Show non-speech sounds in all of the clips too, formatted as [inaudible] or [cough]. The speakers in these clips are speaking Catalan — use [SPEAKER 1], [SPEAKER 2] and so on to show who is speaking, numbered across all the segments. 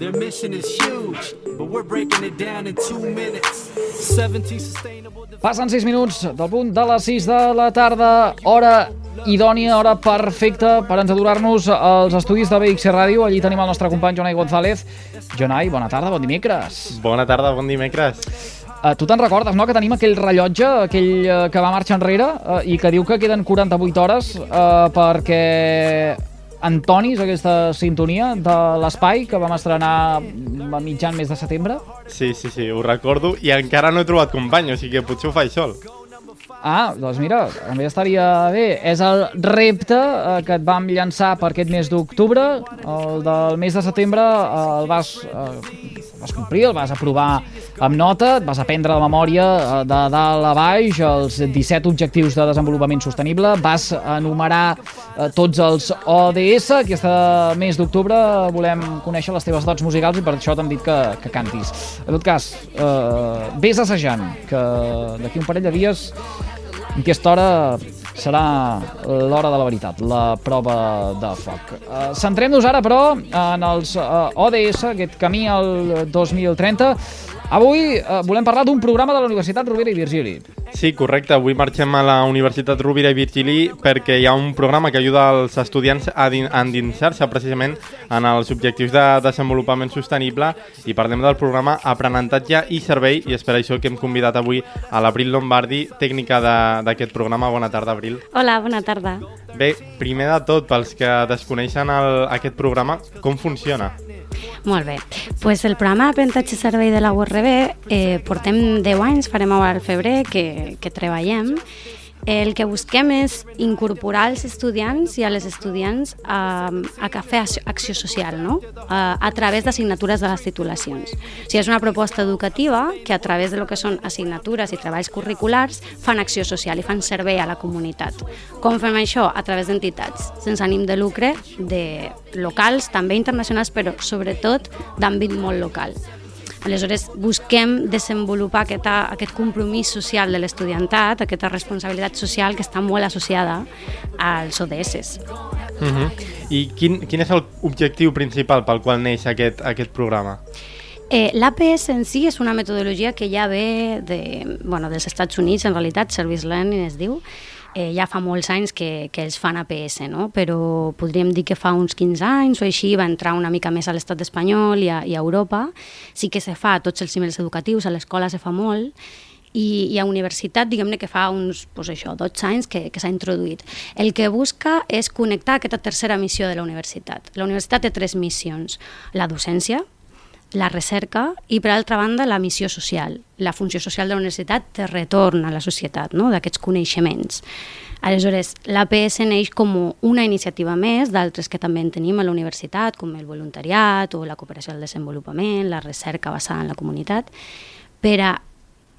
[SPEAKER 1] Their mission is huge, but we're breaking it down in two minutes. 17 sustainable
[SPEAKER 2] Passen 6 minuts del punt de les 6 de la tarda, hora idònia, hora perfecta per encedurar-nos als estudis de BX Ràdio. Allí tenim el nostre company Jonai González. Jonai, bona tarda, bon dimecres.
[SPEAKER 3] Bona tarda, bon dimecres.
[SPEAKER 2] Uh, tu te'n recordes, no?, que tenim aquell rellotge, aquell uh, que va marxar enrere uh, i que diu que queden 48 hores uh, perquè entonis aquesta sintonia de l'espai que vam estrenar a mitjan mes de setembre.
[SPEAKER 3] Sí, sí, sí, ho recordo i encara no he trobat company, o sigui que potser ho faig sol.
[SPEAKER 2] Ah, doncs mira, també estaria bé. És el repte eh, que et vam llançar per aquest mes d'octubre. El del mes de setembre eh, el vas, eh, vas complir, el vas aprovar amb nota, et vas aprendre de memòria eh, de dalt a baix els 17 objectius de desenvolupament sostenible, vas enumerar eh, tots els ODS. Aquest mes d'octubre volem conèixer les teves dots musicals i per això t'hem dit que, que cantis. En tot cas, eh, vés assajant, que d'aquí un parell de dies en aquesta hora serà l'hora de la veritat, la prova de foc. Uh, Centrem-nos ara, però, en els uh, ODS, aquest camí al 2030. Avui uh, volem parlar d'un programa de la Universitat Rovira i Virgili.
[SPEAKER 3] Sí, correcte. Avui marxem a la Universitat Rovira i Virgili perquè hi ha un programa que ajuda els estudiants a, a endinsar-se precisament en els objectius de desenvolupament sostenible i parlem del programa Aprenentatge i Servei i és per això que hem convidat avui a l'Abril Lombardi, tècnica d'aquest programa. Bona tarda, Abril.
[SPEAKER 4] Hola, bona tarda.
[SPEAKER 3] Bé, primer de tot, pels que desconeixen el, aquest programa, com funciona?
[SPEAKER 4] Molt bé. Pues el programa d'aprenentatge i servei de la URB eh, portem 10 anys, farem ara al febrer, que, que treballem. El que busquem és incorporar els estudiants i a les estudiants a, a que fer acció social, no? a, a través d'assignatures de les titulacions. O sigui, és una proposta educativa que a través de lo que són assignatures i treballs curriculars fan acció social i fan servei a la comunitat. Com fem això? A través d'entitats sense ànim de lucre, de locals, també internacionals, però sobretot d'àmbit molt local. Aleshores, busquem desenvolupar aquesta, aquest compromís social de l'estudiantat, aquesta responsabilitat social que està molt associada als ODS.
[SPEAKER 3] Uh -huh. I quin, quin és l'objectiu principal pel qual neix aquest, aquest programa?
[SPEAKER 4] Eh, L'APS en si és una metodologia que ja ve de, bueno, dels Estats Units, en realitat, Service Learning es diu, eh, ja fa molts anys que, que ells fan APS, no? però podríem dir que fa uns 15 anys o així va entrar una mica més a l'estat espanyol i a, i a Europa. Sí que se fa a tots els nivells educatius, a l'escola se fa molt, i, i a universitat, diguem-ne que fa uns pues això, 12 anys que, que s'ha introduït. El que busca és connectar aquesta tercera missió de la universitat. La universitat té tres missions. La docència, la recerca i, per altra banda, la missió social. La funció social de la universitat té retorn a la societat no? d'aquests coneixements. Aleshores, l'APS neix com una iniciativa més d'altres que també en tenim a la universitat, com el voluntariat o la cooperació al desenvolupament, la recerca basada en la comunitat, per a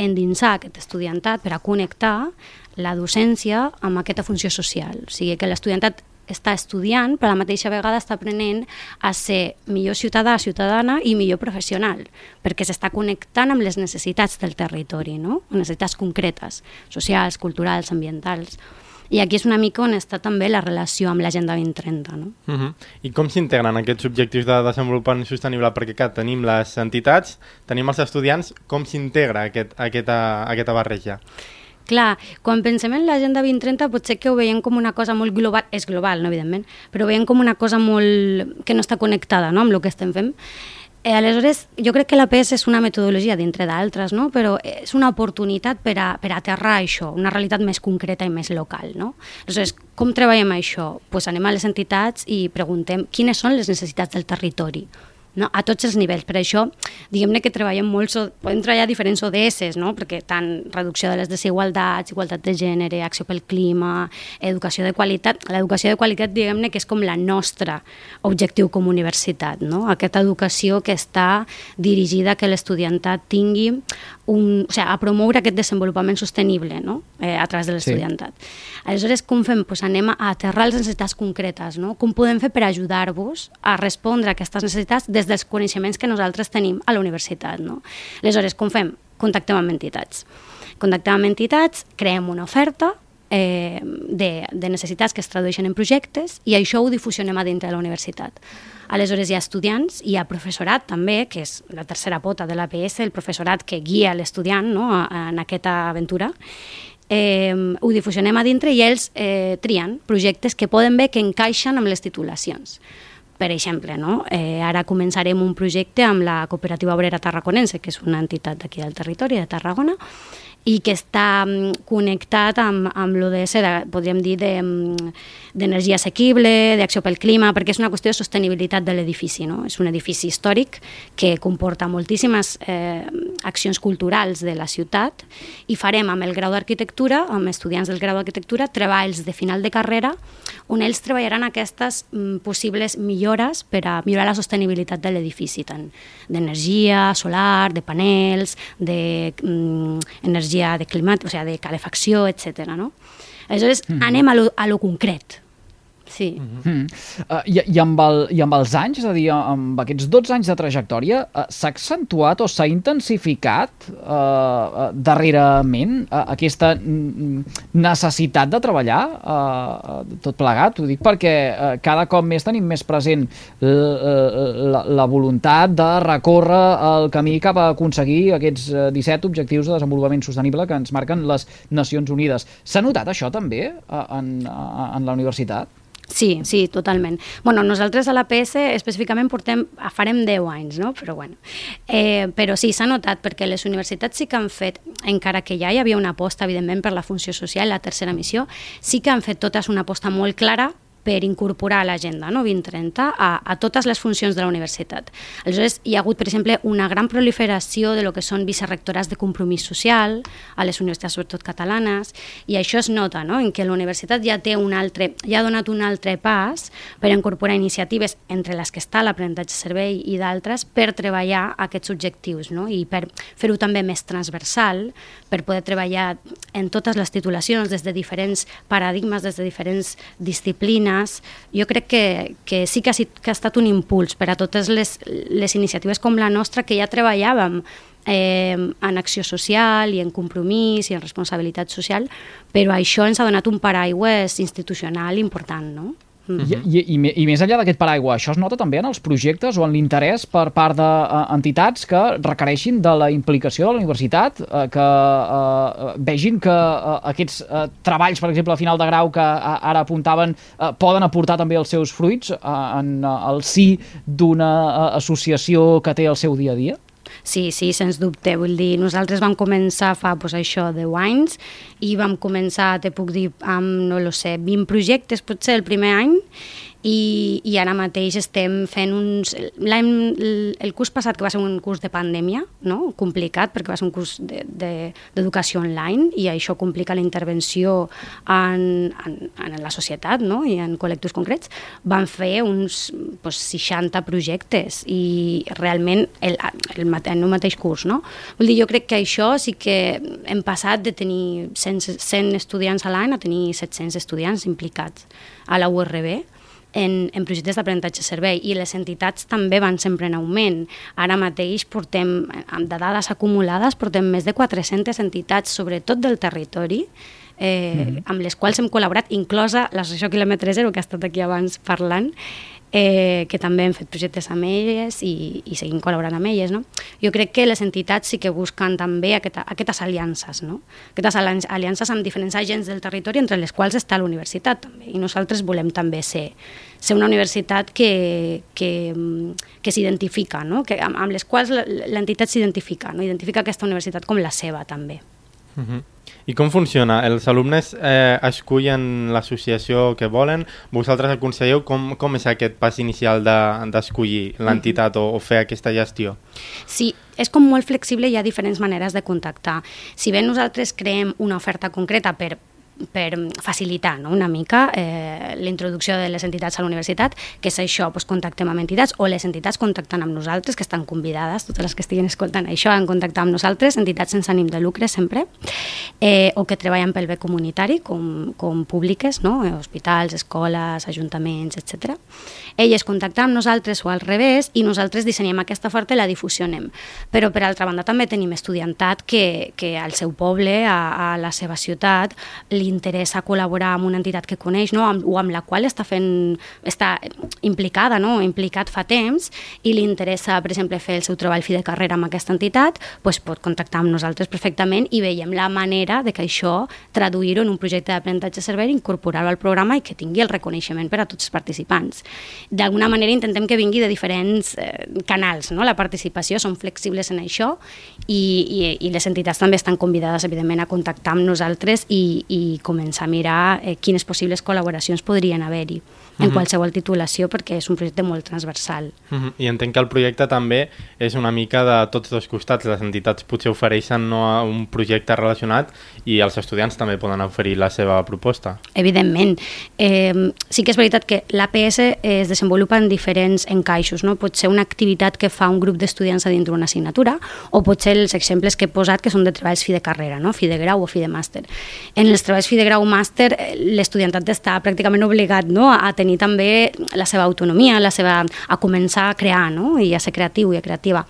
[SPEAKER 4] endinsar aquest estudiantat, per a connectar la docència amb aquesta funció social. O sigui, que l'estudiantat està estudiant, però a la mateixa vegada està aprenent a ser millor ciutadà, ciutadana i millor professional, perquè s'està connectant amb les necessitats del territori, no? necessitats concretes, socials, culturals, ambientals. I aquí és una mica on està també la relació amb l'Agenda 2030. No?
[SPEAKER 3] Uh -huh. I com s'integren aquests objectius de desenvolupament sostenible? Perquè clar, tenim les entitats, tenim els estudiants, com s'integra aquest, aquesta, aquesta barreja?
[SPEAKER 4] Clar, quan pensem en l'Agenda 2030 potser que ho veiem com una cosa molt global, és global, no, evidentment, però ho veiem com una cosa molt... que no està connectada no, amb el que estem fent. Eh, aleshores, jo crec que la PS és una metodologia dintre d'altres, no? però és una oportunitat per a, per aterrar això, una realitat més concreta i més local. No? Aleshores, com treballem això? Pues anem a les entitats i preguntem quines són les necessitats del territori no? a tots els nivells. Per això, diguem-ne que treballem molt, podem treballar diferents ODS, no? perquè tant reducció de les desigualtats, igualtat de gènere, acció pel clima, educació de qualitat, l'educació de qualitat diguem-ne que és com la nostra objectiu com a universitat, no? aquesta educació que està dirigida a que l'estudiantat tingui un, o sigui, a promoure aquest desenvolupament sostenible, no? eh, a través de
[SPEAKER 2] Sí.
[SPEAKER 4] l'estudiantat. Aleshores, com fem? Pues anem a aterrar les necessitats concretes, no? Com podem fer per ajudar-vos a respondre a aquestes necessitats des dels coneixements que nosaltres tenim a la universitat, no? Aleshores, com fem? Contactem amb entitats. Contactem amb entitats, creem una oferta, eh, de, de necessitats que es tradueixen en projectes i això ho difusionem a dintre de la universitat. Aleshores hi ha estudiants, hi ha professorat també, que és la tercera pota de l'APS, el professorat que guia l'estudiant no, en aquesta aventura, eh, ho difusionem a dintre i ells eh, trien projectes que poden ver que encaixen amb les titulacions. Per exemple, no? eh, ara començarem un projecte amb la Cooperativa Obrera Tarraconense, que és una entitat d'aquí del territori, de Tarragona, i que està mm, connectat amb, amb l'ODS, de, podríem dir, de, mm, d'energia assequible, d'acció pel clima, perquè és una qüestió de sostenibilitat de l'edifici. No? És un edifici històric que comporta moltíssimes eh, accions culturals de la ciutat i farem amb el grau d'arquitectura, amb estudiants del grau d'arquitectura, treballs de final de carrera on ells treballaran aquestes mm, possibles millores per a millorar la sostenibilitat de l'edifici, tant d'energia solar, de panels, de mm, energia de climat, o sigui, de calefacció, etc. No? Aleshores, mm -hmm. anem a lo, a lo concret. Sí. Mm -hmm.
[SPEAKER 2] Mm. Uh, i, i, amb el, I amb els anys, és a dir, amb aquests 12 anys de trajectòria, uh, s'ha accentuat o s'ha intensificat uh, uh, darrerament uh, aquesta necessitat de treballar uh, uh, tot plegat? Ho dic perquè uh, cada cop més tenim més present la, la, voluntat de recórrer el camí cap a aconseguir aquests uh, 17 objectius de desenvolupament sostenible que ens marquen les Nacions Unides. S'ha notat això també uh, en, uh, en la universitat?
[SPEAKER 4] Sí, sí, totalment. Bueno, nosaltres a l'APS específicament portem, farem 10 anys, no? però bueno. Eh, però sí, s'ha notat perquè les universitats sí que han fet, encara que ja hi havia una aposta, evidentment, per la funció social, la tercera missió, sí que han fet totes una aposta molt clara per incorporar a l'agenda no? 2030 a, a totes les funcions de la universitat. Aleshores, hi ha hagut, per exemple, una gran proliferació de lo que són vicerrectorats de compromís social a les universitats, sobretot catalanes, i això es nota, no? en què la universitat ja té un altre, ja ha donat un altre pas per incorporar iniciatives entre les que està l'aprenentatge servei i d'altres per treballar aquests objectius no? i per fer-ho també més transversal, per poder treballar en totes les titulacions des de diferents paradigmes, des de diferents disciplines. Jo crec que, que sí que ha, que ha estat un impuls per a totes les, les iniciatives com la nostra que ja treballàvem eh, en acció social i en compromís i en responsabilitat social, però això ens ha donat un paraigües institucional important, no? Mm.
[SPEAKER 2] I, i, i, me- I més enllà d'aquest paraigua, això es nota també en els projectes o en l'interès per part d'entitats que requereixin de la implicació de la universitat, eh, que eh, vegin que eh, aquests eh, treballs, per exemple, a final de grau que eh, ara apuntaven, eh, poden aportar també els seus fruits eh, en eh, el si d'una eh, associació que té el seu dia a dia?
[SPEAKER 4] Sí, sí, sens dubte. Vull dir, nosaltres vam començar fa pues, això, 10 anys i vam començar, te puc dir, amb, no lo sé, 20 projectes potser el primer any i, i ara mateix estem fent uns... El curs passat, que va ser un curs de pandèmia, no? complicat, perquè va ser un curs d'educació de, de, online i això complica la intervenció en, en, en la societat no? i en col·lectius concrets, van fer uns pues, 60 projectes i realment el, el, en un mateix curs. No? Vull dir, jo crec que això sí que hem passat de tenir 100, 100 estudiants a l'any a tenir 700 estudiants implicats a la URB en, en projectes d'aprenentatge servei i les entitats també van sempre en augment. Ara mateix portem, amb de dades acumulades, portem més de 400 entitats, sobretot del territori, eh, mm -hmm. amb les quals hem col·laborat, inclosa l'Associació Quilòmetre Zero, que ha estat aquí abans parlant, eh, que també hem fet projectes amb elles i, i seguim col·laborant amb elles. No? Jo crec que les entitats sí que busquen també aquesta, aquestes aliances, no? aquestes alian- aliances amb diferents agents del territori, entre les quals està la universitat també. I nosaltres volem també ser, ser una universitat que, que, que s'identifica, no? que, amb, amb les quals l'entitat s'identifica, no? identifica aquesta universitat com la seva també.
[SPEAKER 3] Uh -huh. I com funciona? Els alumnes eh, escullen l'associació que volen, vosaltres aconselleu com, com és aquest pas inicial de- d'escollir de, l'entitat o, o fer aquesta gestió?
[SPEAKER 4] Sí, és com molt flexible i hi ha diferents maneres de contactar. Si bé nosaltres creem una oferta concreta per per facilitar no? una mica eh, la introducció de les entitats a la universitat, que és això, doncs, contactem amb entitats o les entitats contactant amb nosaltres, que estan convidades, totes les que estiguin escoltant això, en contactar amb nosaltres, entitats sense ànim de lucre sempre, eh, o que treballen pel bé comunitari, com, com públiques, no? hospitals, escoles, ajuntaments, etc. Elles contacten amb nosaltres o al revés i nosaltres dissenyem aquesta oferta i la difusionem. Però per altra banda també tenim estudiantat que, que al seu poble, a, a la seva ciutat, li interessa col·laborar amb una entitat que coneix no? o amb la qual està fent està implicada, no? implicat fa temps i li interessa, per exemple, fer el seu treball fi de carrera amb aquesta entitat, doncs pot contactar amb nosaltres perfectament i veiem la manera de que això traduir-ho en un projecte d'aprenentatge servei, incorporar-ho al programa i que tingui el reconeixement per a tots els participants. D'alguna manera intentem que vingui de diferents eh, canals, no? la participació, són flexibles en això i, i, i les entitats també estan convidades, evidentment, a contactar amb nosaltres i, i començar a mirar eh, quines possibles col·laboracions podrien haver-hi en
[SPEAKER 3] Mhm.
[SPEAKER 4] qualsevol titulació perquè és un projecte molt transversal.
[SPEAKER 3] Uh -huh. I entenc que el projecte també és una mica de tots dos costats. Les entitats potser ofereixen no, un projecte relacionat i els estudiants també poden oferir la seva proposta.
[SPEAKER 4] Evidentment. Eh, sí que és veritat que l'APS es desenvolupa en diferents encaixos. No? Pot ser una activitat que fa un grup d'estudiants a dintre una assignatura o pot ser els exemples que he posat que són de treballs fi de carrera, no? fi de grau o fi de màster. En els treballs fi de grau màster eh, l'estudiantat està pràcticament obligat no? a tenir també la seva autonomia, la seva, a començar a crear no? i a ser creatiu i a creativa.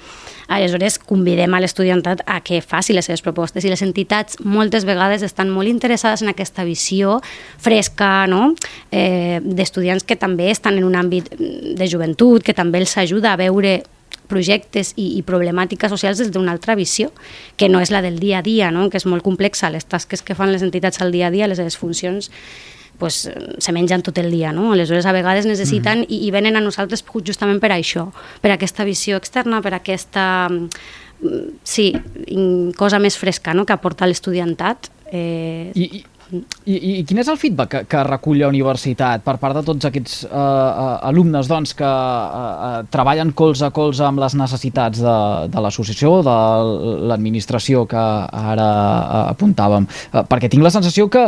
[SPEAKER 4] Aleshores, convidem a l'estudiantat a que faci les seves propostes i les entitats moltes vegades estan molt interessades en aquesta visió fresca no? eh, d'estudiants que també estan en un àmbit de joventut, que també els ajuda a veure projectes i, i problemàtiques socials des d'una altra visió, que no és la del dia a dia, no? que és molt complexa, les tasques que fan les entitats al dia a dia, les seves funcions, pues, se mengen tot el dia, no? Aleshores, a vegades necessiten mm -hmm. i, i venen a nosaltres justament per això, per aquesta visió externa, per aquesta mm, sí, cosa més fresca no? que aporta l'estudiantat. Eh,
[SPEAKER 2] I, i, i, I quin és el feedback que, que recull la universitat per part de tots aquests uh, alumnes doncs, que uh, treballen colze a colze amb les necessitats de, de l'associació, de l'administració que ara uh, apuntàvem? Uh, perquè tinc la sensació que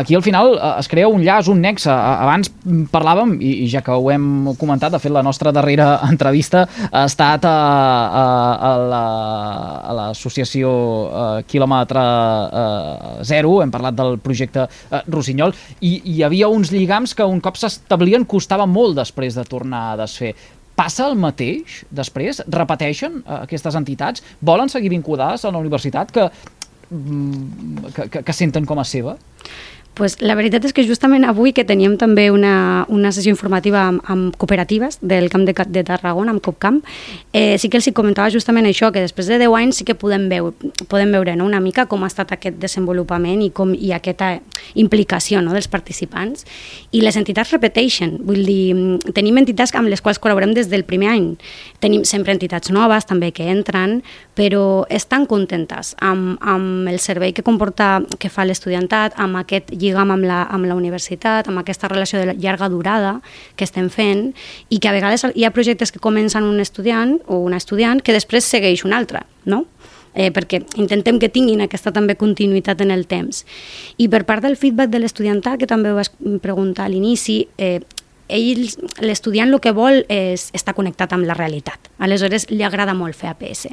[SPEAKER 2] aquí al final uh, es crea un llaç, un nexe. Abans parlàvem, i, i ja que ho hem comentat, de fet la nostra darrera [laughs] entrevista ha estat a, a, a la- a l'associació uh, Quilòmetre uh, Zero, hem parlat del projecte uh, Rossinyol, i hi havia uns lligams que un cop s'establien costava molt després de tornar a desfer. Passa el mateix després? Repeteixen uh, aquestes entitats? Volen seguir vinculades a la universitat que, mm, que, que, que senten com a seva?
[SPEAKER 4] Pues la veritat és que justament avui que teníem també una, una sessió informativa amb, amb cooperatives del Camp de, de Tarragona, amb Copcamp, eh, sí que els hi comentava justament això, que després de 10 anys sí que podem veure, podem veure no, una mica com ha estat aquest desenvolupament i, com, i aquesta implicació no, dels participants. I les entitats repeteixen, vull dir, tenim entitats amb les quals col·laborem des del primer any. Tenim sempre entitats noves també que entren, però estan contentes amb, amb el servei que comporta, que fa l'estudiantat, amb aquest lligam amb la, amb la universitat, amb aquesta relació de llarga durada que estem fent i que a vegades hi ha projectes que comencen un estudiant o una estudiant que després segueix un altre, no? eh, perquè intentem que tinguin aquesta també continuïtat en el temps. I per part del feedback de l'estudiantat, que també ho vas preguntar a l'inici, eh, ell, l'estudiant el que vol és estar connectat amb la realitat. Aleshores, li agrada molt fer APS,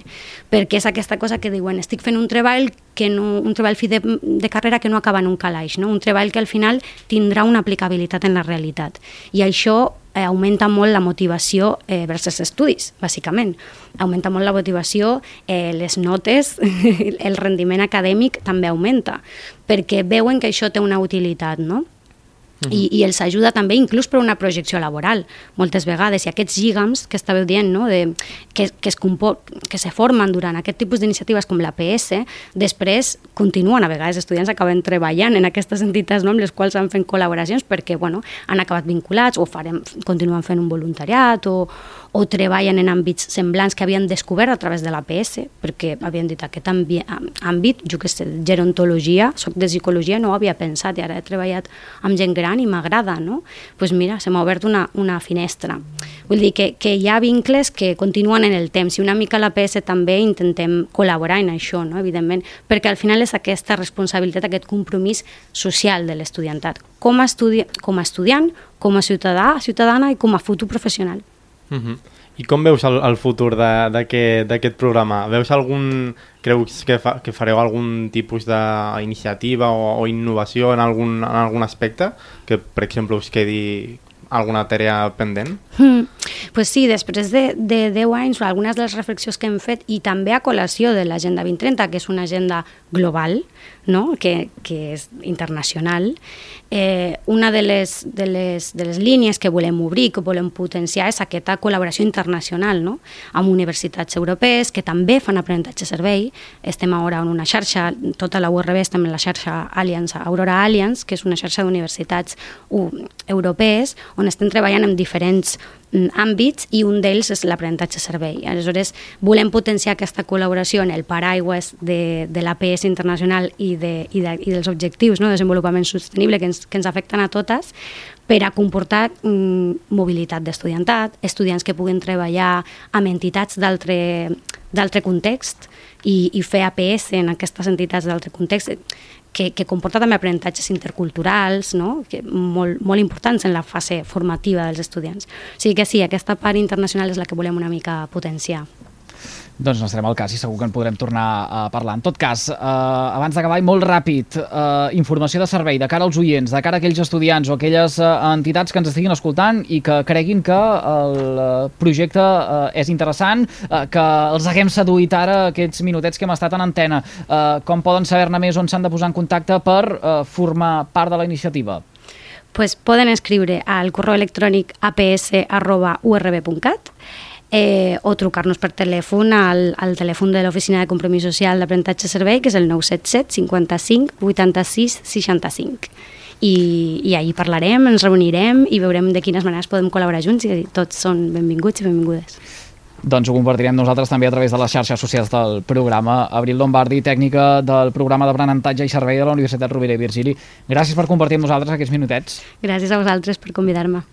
[SPEAKER 4] perquè és aquesta cosa que diuen, estic fent un treball que no, un treball fi de, de carrera que no acaba en un calaix, no? un treball que al final tindrà una aplicabilitat en la realitat. I això eh, augmenta molt la motivació eh, vers els estudis, bàsicament. Augmenta molt la motivació, eh, les notes, [laughs] el rendiment acadèmic també augmenta, perquè veuen que això té una utilitat, no? I, i els ajuda també inclús per una projecció laboral moltes vegades i aquests lligams que estàveu dient no? de, que, que, es compo que se formen durant aquest tipus d'iniciatives com la PS després continuen, a vegades estudiants acaben treballant en aquestes entitats no? amb les quals han fet col·laboracions perquè bueno, han acabat vinculats o farem, continuen fent un voluntariat o, o treballen en àmbits semblants que havien descobert a través de l'APS, perquè havien dit aquest àmbit, jo que sé, gerontologia, soc de psicologia, no ho havia pensat i ara he treballat amb gent gran i m'agrada, no? Doncs pues mira, se m'ha obert una, una finestra. Vull dir que, que hi ha vincles que continuen en el temps i una mica l'APS també intentem col·laborar en això, no? evidentment, perquè al final és aquesta responsabilitat, aquest compromís social de l'estudiantat, com, a estudi com a estudiant, com a ciutadà, ciutadana i com a futur professional.
[SPEAKER 3] Uh -huh. I com veus el, el futur d'aquest programa? Veus algun... Creus que, fa, que fareu algun tipus d'iniciativa o, o innovació en algun, en algun aspecte que, per exemple, us quedi alguna tarea pendent?
[SPEAKER 4] Mm, pues sí, després de, de 10 anys, algunes de les reflexions que hem fet i també a col·lació de l'Agenda 2030, que és una agenda global, no? que, que és internacional, eh, una de les, de, les, de les línies que volem obrir, que volem potenciar, és aquesta col·laboració internacional no? amb universitats europees que també fan aprenentatge servei. Estem ara en una xarxa, tota la URB estem en la xarxa Alliance, Aurora Alliance, que és una xarxa d'universitats europees on estem treballant en diferents Mm, àmbits i un d'ells és l'aprenentatge servei. Aleshores, volem potenciar aquesta col·laboració en el paraigües de, de l'APS internacional i, de, i, de, i dels objectius no, de desenvolupament sostenible que ens, que ens afecten a totes per a comportar mm, mobilitat d'estudiantat, estudiants que puguin treballar amb entitats d'altre context i, i fer APS en aquestes entitats d'altre context que, que comporta també aprenentatges interculturals, no? que molt, molt importants en la fase formativa dels estudiants. O sigui que sí, aquesta part internacional és la que volem una mica potenciar.
[SPEAKER 2] Doncs no estarem al cas i segur que en podrem tornar a parlar. En tot cas, eh, abans d'acabar, molt ràpid, eh, informació de servei de cara als oients, de cara a aquells estudiants o aquelles eh, entitats que ens estiguin escoltant i que creguin que el eh, projecte eh, és interessant, eh, que els haguem seduït ara aquests minutets que hem estat en antena. Eh, com poden saber-ne més on s'han de posar en contacte per eh, formar part de la iniciativa?
[SPEAKER 4] Pues poden escriure al correu electrònic aps.urb.cat eh, o trucar-nos per telèfon al, al telèfon de l'Oficina de Compromís Social d'Aprenentatge Servei, que és el 977 55 86 65. I, i ahir parlarem, ens reunirem i veurem de quines maneres podem col·laborar junts i tots són benvinguts i benvingudes.
[SPEAKER 2] Doncs ho compartirem nosaltres també a través de les xarxes socials del programa. Abril Lombardi, tècnica del programa d'aprenentatge i servei de la Universitat Rovira i Virgili. Gràcies per compartir amb nosaltres aquests minutets.
[SPEAKER 4] Gràcies a vosaltres per convidar-me.